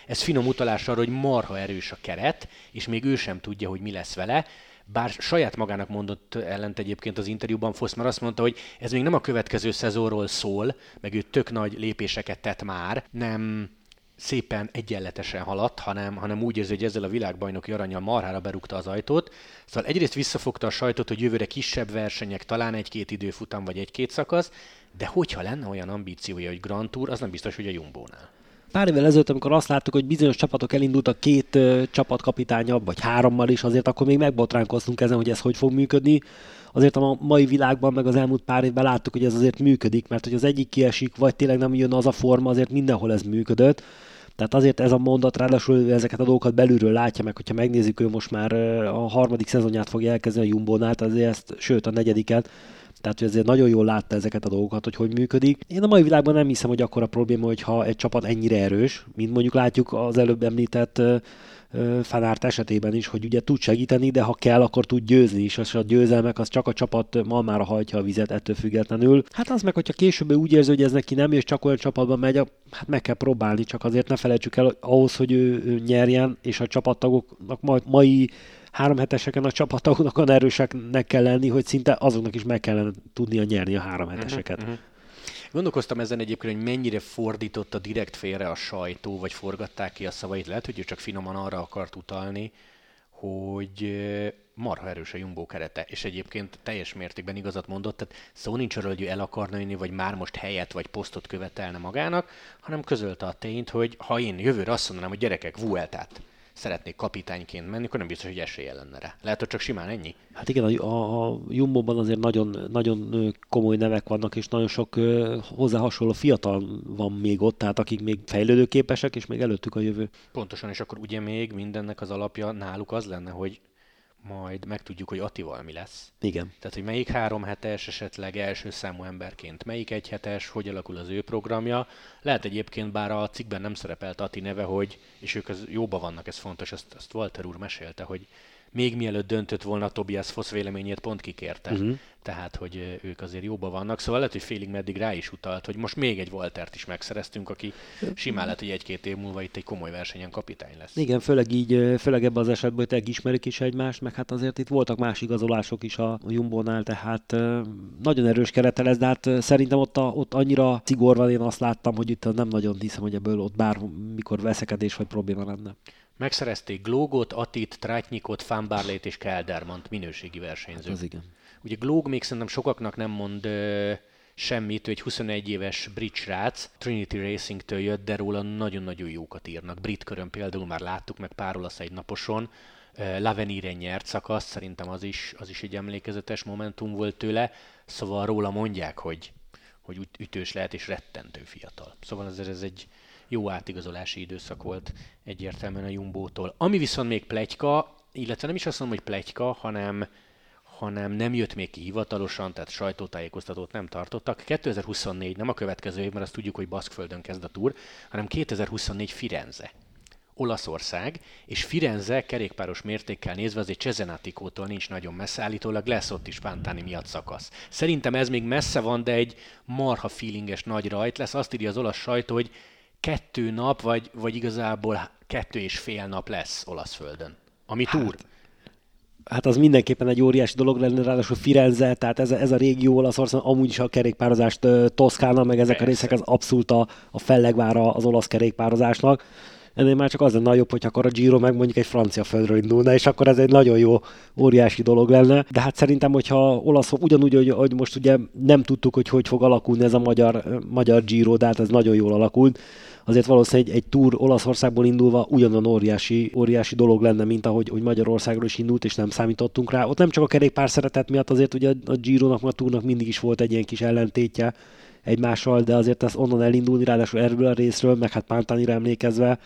ez finom utalás arra, hogy marha erős a keret, és még ő sem tudja, hogy mi lesz vele. Bár saját magának mondott ellent egyébként az interjúban Fosz, mert azt mondta, hogy ez még nem a következő szezonról szól, meg ő tök nagy lépéseket tett már, nem szépen egyenletesen haladt, hanem, hanem úgy érzi, hogy ezzel a világbajnoki aranyal marhára berúgta az ajtót. Szóval egyrészt visszafogta a sajtot, hogy jövőre kisebb versenyek, talán egy-két időfutam vagy egy-két szakasz, de hogyha lenne olyan ambíciója, hogy Grand Tour, az nem biztos, hogy a Jumbo-nál. Pár évvel ezelőtt, amikor azt láttuk, hogy bizonyos csapatok elindultak két uh, csapatkapitánya, vagy hárommal is, azért akkor még megbotránkoztunk ezen, hogy ez hogy fog működni. Azért a mai világban, meg az elmúlt pár évben láttuk, hogy ez azért működik, mert hogy az egyik kiesik, vagy tényleg nem jön az a forma, azért mindenhol ez működött. Tehát azért ez a mondat, ráadásul ezeket a dolgokat belülről látja meg, hogyha megnézzük, ő most már a harmadik szezonját fogja elkezdeni a Jumbo-nál, azért ezt, sőt a negyediket, tehát hogy ezért nagyon jól látta ezeket a dolgokat, hogy hogy működik. Én a mai világban nem hiszem, hogy akkor a probléma, hogyha egy csapat ennyire erős, mint mondjuk látjuk az előbb említett Fanárt esetében is, hogy ugye tud segíteni, de ha kell, akkor tud győzni is, és a győzelmek az csak a csapat malmára hajtja a vizet ettől függetlenül. Hát az meg, hogyha később úgy érzi, hogy ez neki nem, és csak olyan csapatban megy, hát meg kell próbálni, csak azért ne felejtsük el, hogy ahhoz, hogy ő, ő nyerjen, és a csapattagoknak mai három heteseken a csapatoknak olyan erőseknek kell lenni, hogy szinte azoknak is meg kellene tudnia nyerni a három mhm, heteseket. Uh-huh, uh-huh. Gondolkoztam ezen egyébként, hogy mennyire fordította direkt félre a sajtó, vagy forgatták ki a szavait. Lehet, hogy ő csak finoman arra akart utalni, hogy marha erős a Jumbo kerete, és egyébként teljes mértékben igazat mondott, tehát szó nincs arról, hogy ő el akarna jönni, vagy már most helyet vagy posztot követelne magának, hanem közölte a tényt, hogy ha én jövőre azt mondanám, hogy gyerekek, Vueltát szeretnék kapitányként menni, akkor nem biztos, hogy esélye lenne rá. Lehet, hogy csak simán ennyi. Hát igen, a, a Jumbo-ban azért nagyon, nagyon komoly nevek vannak, és nagyon sok hozzá hasonló fiatal van még ott, tehát akik még fejlődőképesek, és még előttük a jövő. Pontosan, és akkor ugye még mindennek az alapja náluk az lenne, hogy majd megtudjuk, hogy Atival mi lesz. Igen. Tehát, hogy melyik három hetes, esetleg első számú emberként, melyik egy hetes, hogy alakul az ő programja. Lehet egyébként, bár a cikkben nem szerepelt Ati neve, hogy, és ők az jóba vannak, ez fontos, ezt, ezt Walter úr mesélte, hogy még mielőtt döntött volna Tobias Foss véleményét, pont kikérte. Uh-huh. Tehát, hogy ők azért jóba vannak. Szóval lehet, hogy félig meddig rá is utalt, hogy most még egy Waltert is megszereztünk, aki simán lehet, hogy egy-két év múlva itt egy komoly versenyen kapitány lesz. Igen, főleg így, főleg ebben az esetben, hogy ismerik is egymást, meg hát azért itt voltak más igazolások is a Jumbo-nál, tehát nagyon erős kerete lesz, de hát szerintem ott, a, ott annyira szigor van, én azt láttam, hogy itt nem nagyon hiszem, hogy ebből ott bármikor veszekedés vagy probléma lenne. Megszerezték Glógot, Atit, Trátnyikot, Fánbárlét és Keldermant minőségi versenyzők. Hát az igen. Ugye Glóg még szerintem sokaknak nem mond ö, semmit, ő egy 21 éves brit srác, Trinity Racing-től jött, de róla nagyon-nagyon jókat írnak. Brit körön például már láttuk meg pár olasz egy naposon, Lavenire nyert szakasz, szerintem az is, az is egy emlékezetes momentum volt tőle, szóval róla mondják, hogy, hogy ütős lehet és rettentő fiatal. Szóval ez, ez egy, jó átigazolási időszak volt egyértelműen a Jumbótól. Ami viszont még plegyka, illetve nem is azt mondom, hogy plegyka, hanem, hanem nem jött még ki hivatalosan, tehát sajtótájékoztatót nem tartottak. 2024 nem a következő év, mert azt tudjuk, hogy Baszkföldön kezd a túr, hanem 2024 Firenze. Olaszország, és Firenze kerékpáros mértékkel nézve azért Cesenatikótól nincs nagyon messze, állítólag lesz ott is Pántáni miatt szakasz. Szerintem ez még messze van, de egy marha feelinges nagy rajt lesz. Azt írja az olasz sajtó, hogy kettő nap, vagy, vagy igazából kettő és fél nap lesz olasz földön. Ami hát, túr. Hát az mindenképpen egy óriási dolog lenne, ráadásul Firenze, tehát ez a, ez a régió Olaszország, amúgy is a kerékpározást Toszkána, meg ezek Persze. a részek az abszolút a, a fellegvára az olasz kerékpározásnak. Ennél már csak az lenne jobb, hogy akkor a Giro meg mondjuk egy francia földről indulna, és akkor ez egy nagyon jó, óriási dolog lenne. De hát szerintem, hogyha olasz, ugyanúgy, hogy, hogy most ugye nem tudtuk, hogy hogy fog alakulni ez a magyar, magyar Giro, de hát ez nagyon jól alakult azért valószínűleg egy, egy túr Olaszországból indulva ugyanolyan óriási, óriási dolog lenne, mint ahogy hogy Magyarországról is indult, és nem számítottunk rá. Ott nem csak a kerékpár szeretet miatt, azért ugye a Giro-nak, a túrnak mindig is volt egy ilyen kis ellentétje egymással, de azért ez onnan elindulni, ráadásul erről a részről, meg hát Pántánira emlékezve,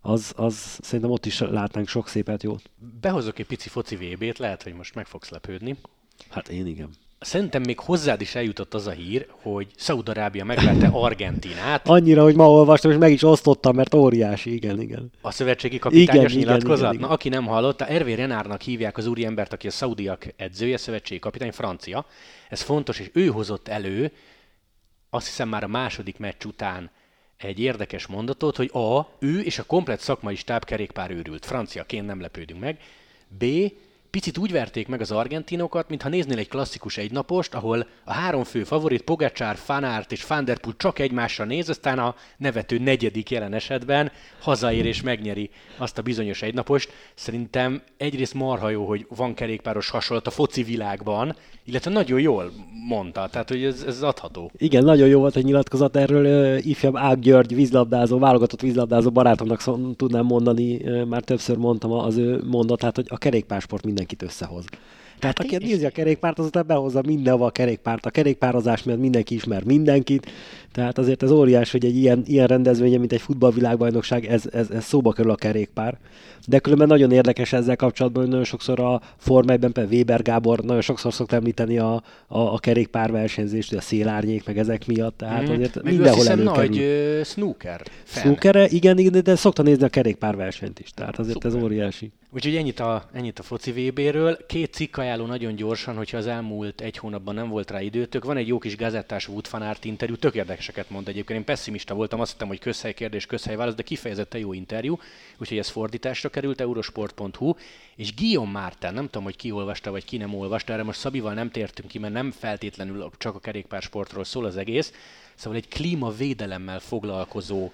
az, az szerintem ott is látnánk sok szépet jót. Behozok egy pici foci VB-t, lehet, hogy most meg fogsz lepődni. Hát én igen. Szerintem még hozzád is eljutott az a hír, hogy Szaudarábia megvette Argentinát. Annyira, hogy ma olvastam, és meg is osztottam, mert óriási, igen, igen. A szövetségi kapitányos igen, nyilatkozat? Igen, igen, igen. Na, aki nem hallotta, Hervé Renárnak hívják az úriembert, aki a szaudiak edzője, szövetségi kapitány, francia. Ez fontos, és ő hozott elő, azt hiszem már a második meccs után egy érdekes mondatot, hogy A, ő és a komplet szakmai stáb kerékpár őrült. Franciaként nem lepődünk meg. B, Picit úgy verték meg az argentinokat, mintha néznél egy klasszikus egynapost, ahol a három fő favorit Pogacsár, Fanárt és Fanderpool csak egymásra néz, aztán a nevető negyedik jelen esetben hazaér és megnyeri azt a bizonyos egynapost. Szerintem egyrészt marha jó, hogy van kerékpáros hasonlat a foci világban, illetve nagyon jól mondta, tehát hogy ez, ez adható. Igen, nagyon jó volt hogy nyilatkozat erről. Ifjabb Ág György vízlabdázó, válogatott vízlabdázó barátomnak szó, tudnám mondani, már többször mondtam az ő mondatát, hogy a kerékpársport mindenkit összehoz. Tehát hát aki nézi a kerékpárt, azután behozza mindenhova a kerékpárt. A kerékpározás miatt mindenki ismer mindenkit, tehát azért ez óriás, hogy egy ilyen, ilyen rendezvénye, mint egy futballvilágbajnokság, ez, ez, ez szóba kerül a kerékpár. De különben nagyon érdekes ezzel kapcsolatban, hogy nagyon sokszor a Forma 1 például Weber Gábor nagyon sokszor szokta említeni a, a, a kerékpár versenyzést, a szélárnyék, meg ezek miatt, tehát mm. azért meg mindenhol előkerül. nagy snooker. Snooker, igen, igen, de szokta nézni a kerékpár versenyt is, tehát azért Super. ez óriási. Úgyhogy ennyit a, ennyit a foci VB-ről. Két cikk ajánló nagyon gyorsan, hogyha az elmúlt egy hónapban nem volt rá időtök. Van egy jó kis gazettás Wood Fanart interjú, tök érdekeseket mond egyébként. Én pessimista voltam, azt hittem, hogy közhely kérdés, közhely válasz, de kifejezetten jó interjú. Úgyhogy ez fordításra került, eurosport.hu. És Guillaume Márten, nem tudom, hogy ki olvasta, vagy ki nem olvasta, erre most Szabival nem tértünk ki, mert nem feltétlenül csak a kerékpársportról szól az egész. Szóval egy klímavédelemmel foglalkozó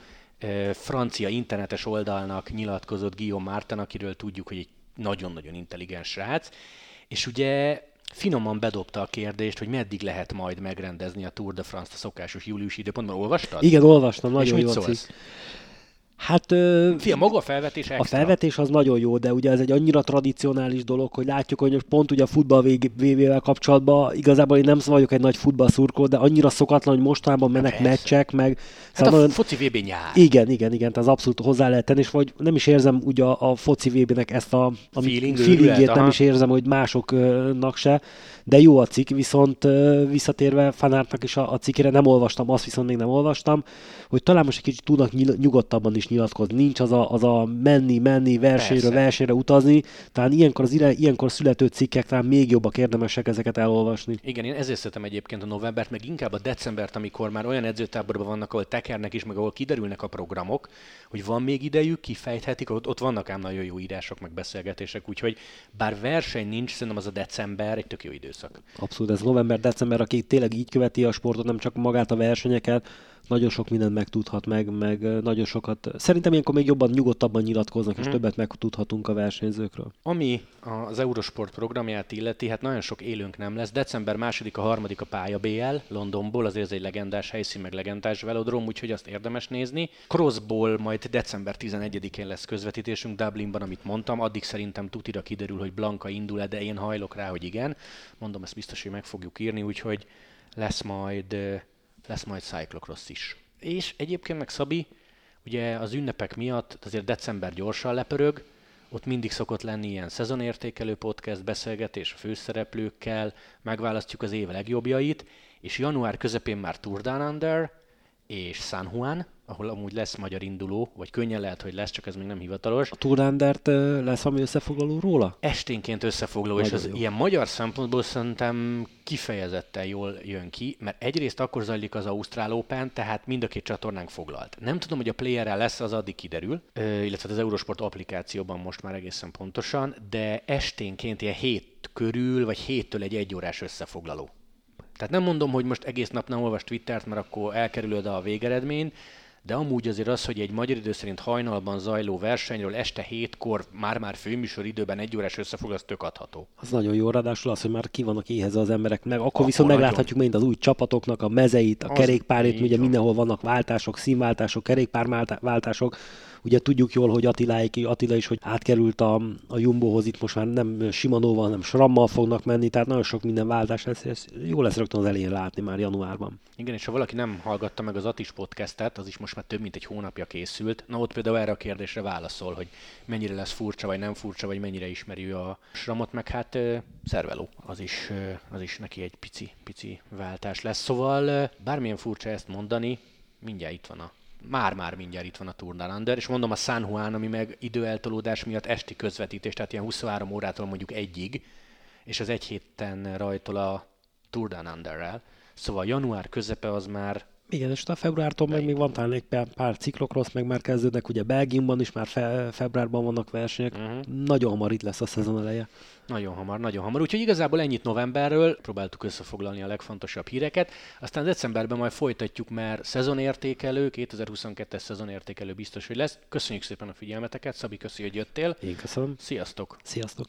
francia internetes oldalnak nyilatkozott Guillaume Martin, akiről tudjuk, hogy egy nagyon-nagyon intelligens srác, és ugye finoman bedobta a kérdést, hogy meddig lehet majd megrendezni a Tour de France-t a szokásos júliusi időpontban. Olvastad? Igen, olvastam, nagyon jó cikk. Hát... Fia, maga a felvetés extra. A felvetés az nagyon jó, de ugye ez egy annyira tradicionális dolog, hogy látjuk, hogy pont ugye a futball VV-vel kapcsolatban igazából én nem vagyok egy nagy futballszurkó, de annyira szokatlan, hogy mostanában mennek Persze. meccsek, meg... Hát szóval a foci VB nyár. Igen, igen, igen, tehát az abszolút hozzá lehet tenni, és vagy nem is érzem ugye a, a foci VB-nek ezt a, a Feeling, feelingét, nem is érzem, hogy másoknak se, de jó a cikk, viszont visszatérve Fanártnak is a, a cikkére nem olvastam, azt viszont még nem olvastam, hogy talán most egy kicsit tudnak nyugodtabban is nyilatkozni. Nincs az a, az a menni, menni, versenyre, Persze. versenyre utazni. Talán ilyenkor, az ilyenkor születő cikkek talán még jobbak érdemesek ezeket elolvasni. Igen, én ezért szeretem egyébként a novembert, meg inkább a decembert, amikor már olyan edzőtáborban vannak, ahol tekernek is, meg ahol kiderülnek a programok, hogy van még idejük, kifejthetik, ott, ott vannak ám nagyon jó írások, meg beszélgetések, úgyhogy bár verseny nincs, szerintem az a december egy tök jó időszak. Abszolút, ez november-december, aki tényleg így követi a sportot, nem csak magát a versenyeket, nagyon sok mindent megtudhat meg, meg nagyon sokat. Szerintem ilyenkor még jobban, nyugodtabban nyilatkoznak, és hmm. többet megtudhatunk a versenyzőkről. Ami az Eurosport programját illeti, hát nagyon sok élőnk nem lesz. December második, a harmadik a pálya BL Londonból, azért ez egy legendás helyszín, meg legendás velodrom, úgyhogy azt érdemes nézni. Crossból majd december 11-én lesz közvetítésünk Dublinban, amit mondtam. Addig szerintem tutira kiderül, hogy Blanka indul de én hajlok rá, hogy igen. Mondom, ezt biztos, hogy meg fogjuk írni, úgyhogy lesz majd lesz majd cyclocross is. És egyébként meg Szabi, ugye az ünnepek miatt azért december gyorsan lepörög, ott mindig szokott lenni ilyen szezonértékelő podcast beszélgetés a főszereplőkkel, megválasztjuk az év legjobbjait, és január közepén már Tour Down Under és San Juan, ahol amúgy lesz magyar induló, vagy könnyen lehet, hogy lesz, csak ez még nem hivatalos. A Turandert lesz ami összefoglaló róla? Esténként összefoglaló, Nagyon és az jó. ilyen magyar szempontból szerintem kifejezetten jól jön ki, mert egyrészt akkor zajlik az Ausztrál Open, tehát mind a két csatornánk foglalt. Nem tudom, hogy a playerrel lesz, az addig kiderül, illetve az Eurosport applikációban most már egészen pontosan, de esténként ilyen hét körül, vagy héttől egy egyórás összefoglaló. Tehát nem mondom, hogy most egész nap nem olvas Twittert, mert akkor elkerülöd a végeredményt, de amúgy azért az, hogy egy magyar idő szerint hajnalban zajló versenyről este hétkor már-már főműsor időben egy órás összefog, az tök adható. Az nagyon jó, ráadásul az, hogy már ki vannak éhez az emberek, meg akkor, akkor viszont nagyon. megláthatjuk mind az új csapatoknak a mezeit, a az kerékpárét, ugye mindenhol vannak váltások, színváltások, kerékpárváltások, Ugye tudjuk jól, hogy Attiláik, Attila is, hogy átkerült a, a Jumbohoz, itt most már nem Simanóval, hanem Srammal fognak menni, tehát nagyon sok minden váltás lesz, ez jó lesz rögtön az elején látni már januárban. Igen, és ha valaki nem hallgatta meg az Atis podcastet, az is most már több mint egy hónapja készült. Na ott például erre a kérdésre válaszol, hogy mennyire lesz furcsa, vagy nem furcsa, vagy mennyire ismeri a Sramot, meg hát szerveló, az is, az is neki egy pici, pici váltás lesz. Szóval bármilyen furcsa ezt mondani, mindjárt itt van a már-már mindjárt itt van a Tour Under, és mondom a San Juan, ami meg időeltolódás miatt esti közvetítés, tehát ilyen 23 órától mondjuk egyig, és az egy héten rajtol a Tour Underrel. Szóval január közepe az már igen, és a februártól meg még van talán egy pár, pár ciklokrosz, meg már kezdődnek, ugye Belgiumban is már fe, februárban vannak versenyek, uh-huh. nagyon hamar itt lesz a szezon eleje. Nagyon hamar, nagyon hamar. Úgyhogy igazából ennyit novemberről, próbáltuk összefoglalni a legfontosabb híreket, aztán decemberben majd folytatjuk, mert szezonértékelő, 2022-es szezonértékelő biztos, hogy lesz. Köszönjük szépen a figyelmeteket, Szabi, köszi, hogy jöttél. Én köszönöm. Sziasztok. Sziasztok.